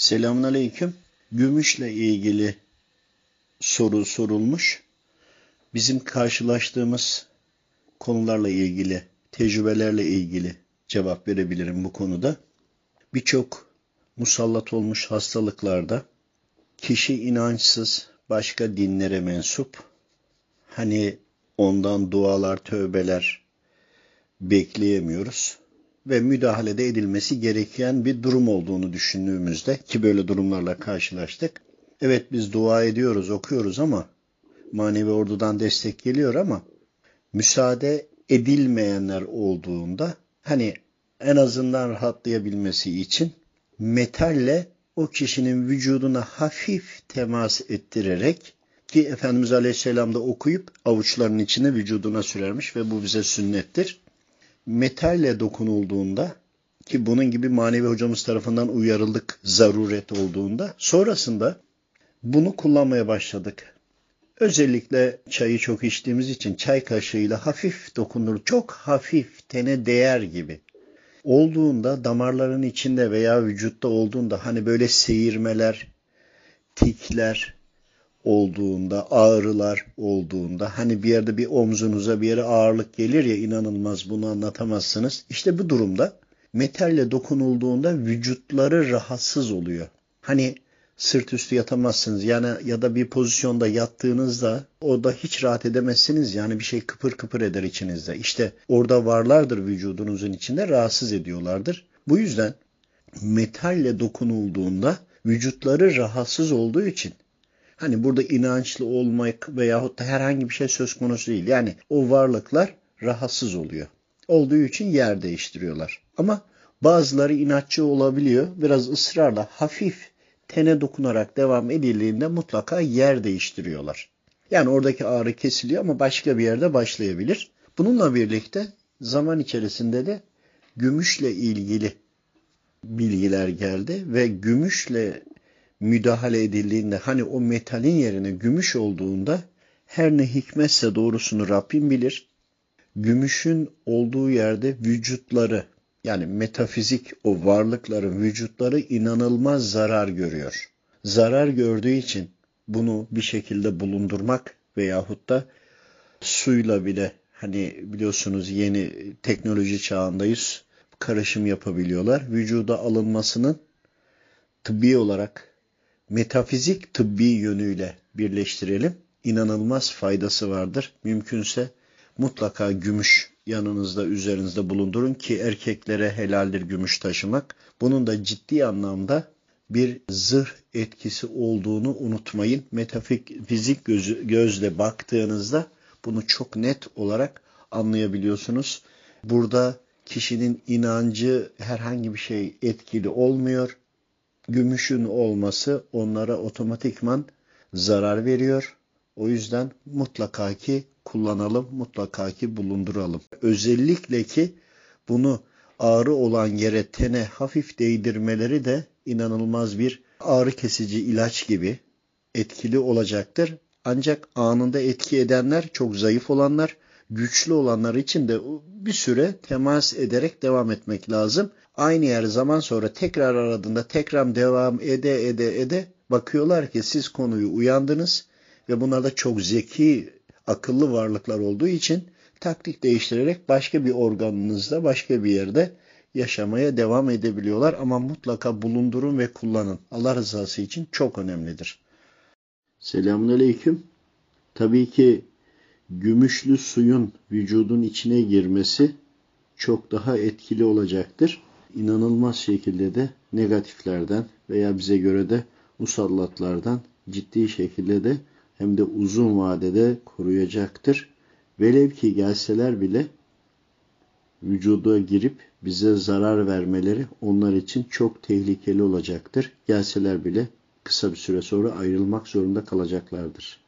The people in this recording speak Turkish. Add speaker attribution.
Speaker 1: Selamünaleyküm. Gümüşle ilgili soru sorulmuş. Bizim karşılaştığımız konularla ilgili, tecrübelerle ilgili cevap verebilirim bu konuda. Birçok musallat olmuş hastalıklarda kişi inançsız, başka dinlere mensup, hani ondan dualar, tövbeler bekleyemiyoruz ve müdahalede edilmesi gereken bir durum olduğunu düşündüğümüzde ki böyle durumlarla karşılaştık. Evet biz dua ediyoruz, okuyoruz ama manevi ordudan destek geliyor ama müsaade edilmeyenler olduğunda hani en azından rahatlayabilmesi için metalle o kişinin vücuduna hafif temas ettirerek ki Efendimiz Aleyhisselam da okuyup avuçlarının içine vücuduna sürermiş ve bu bize sünnettir metalle dokunulduğunda ki bunun gibi manevi hocamız tarafından uyarıldık zaruret olduğunda sonrasında bunu kullanmaya başladık. Özellikle çayı çok içtiğimiz için çay kaşığıyla hafif dokunur, çok hafif tene değer gibi olduğunda damarların içinde veya vücutta olduğunda hani böyle seyirmeler, tikler, olduğunda, ağrılar olduğunda, hani bir yerde bir omzunuza bir yere ağırlık gelir ya inanılmaz bunu anlatamazsınız. İşte bu durumda metalle dokunulduğunda vücutları rahatsız oluyor. Hani sırt üstü yatamazsınız yani ya da bir pozisyonda yattığınızda orada hiç rahat edemezsiniz yani bir şey kıpır kıpır eder içinizde. İşte orada varlardır vücudunuzun içinde rahatsız ediyorlardır. Bu yüzden metalle dokunulduğunda vücutları rahatsız olduğu için Hani burada inançlı olmak veyahut da herhangi bir şey söz konusu değil. Yani o varlıklar rahatsız oluyor. Olduğu için yer değiştiriyorlar. Ama bazıları inatçı olabiliyor. Biraz ısrarla hafif tene dokunarak devam edildiğinde mutlaka yer değiştiriyorlar. Yani oradaki ağrı kesiliyor ama başka bir yerde başlayabilir. Bununla birlikte zaman içerisinde de gümüşle ilgili bilgiler geldi ve gümüşle müdahale edildiğinde hani o metalin yerine gümüş olduğunda her ne hikmetse doğrusunu Rabbim bilir. Gümüşün olduğu yerde vücutları yani metafizik o varlıkların vücutları inanılmaz zarar görüyor. Zarar gördüğü için bunu bir şekilde bulundurmak veyahut da suyla bile hani biliyorsunuz yeni teknoloji çağındayız karışım yapabiliyorlar. Vücuda alınmasının tıbbi olarak metafizik tıbbi yönüyle birleştirelim. İnanılmaz faydası vardır. Mümkünse mutlaka gümüş yanınızda üzerinizde bulundurun ki erkeklere helaldir gümüş taşımak. Bunun da ciddi anlamda bir zırh etkisi olduğunu unutmayın. Metafizik gözü, gözle baktığınızda bunu çok net olarak anlayabiliyorsunuz. Burada kişinin inancı herhangi bir şey etkili olmuyor gümüşün olması onlara otomatikman zarar veriyor. O yüzden mutlaka ki kullanalım, mutlaka ki bulunduralım. Özellikle ki bunu ağrı olan yere tene hafif değdirmeleri de inanılmaz bir ağrı kesici ilaç gibi etkili olacaktır. Ancak anında etki edenler çok zayıf olanlar, güçlü olanlar için de bir süre temas ederek devam etmek lazım. Aynı yer zaman sonra tekrar aradığında tekrar devam ede ede ede bakıyorlar ki siz konuyu uyandınız ve bunlar da çok zeki, akıllı varlıklar olduğu için taktik değiştirerek başka bir organınızda, başka bir yerde yaşamaya devam edebiliyorlar ama mutlaka bulundurun ve kullanın. Allah rızası için çok önemlidir. Selamünaleyküm. Tabii ki gümüşlü suyun vücudun içine girmesi çok daha etkili olacaktır. İnanılmaz şekilde de negatiflerden veya bize göre de musallatlardan ciddi şekilde de hem de uzun vadede koruyacaktır. Velev ki gelseler bile vücuda girip bize zarar vermeleri onlar için çok tehlikeli olacaktır. Gelseler bile kısa bir süre sonra ayrılmak zorunda kalacaklardır.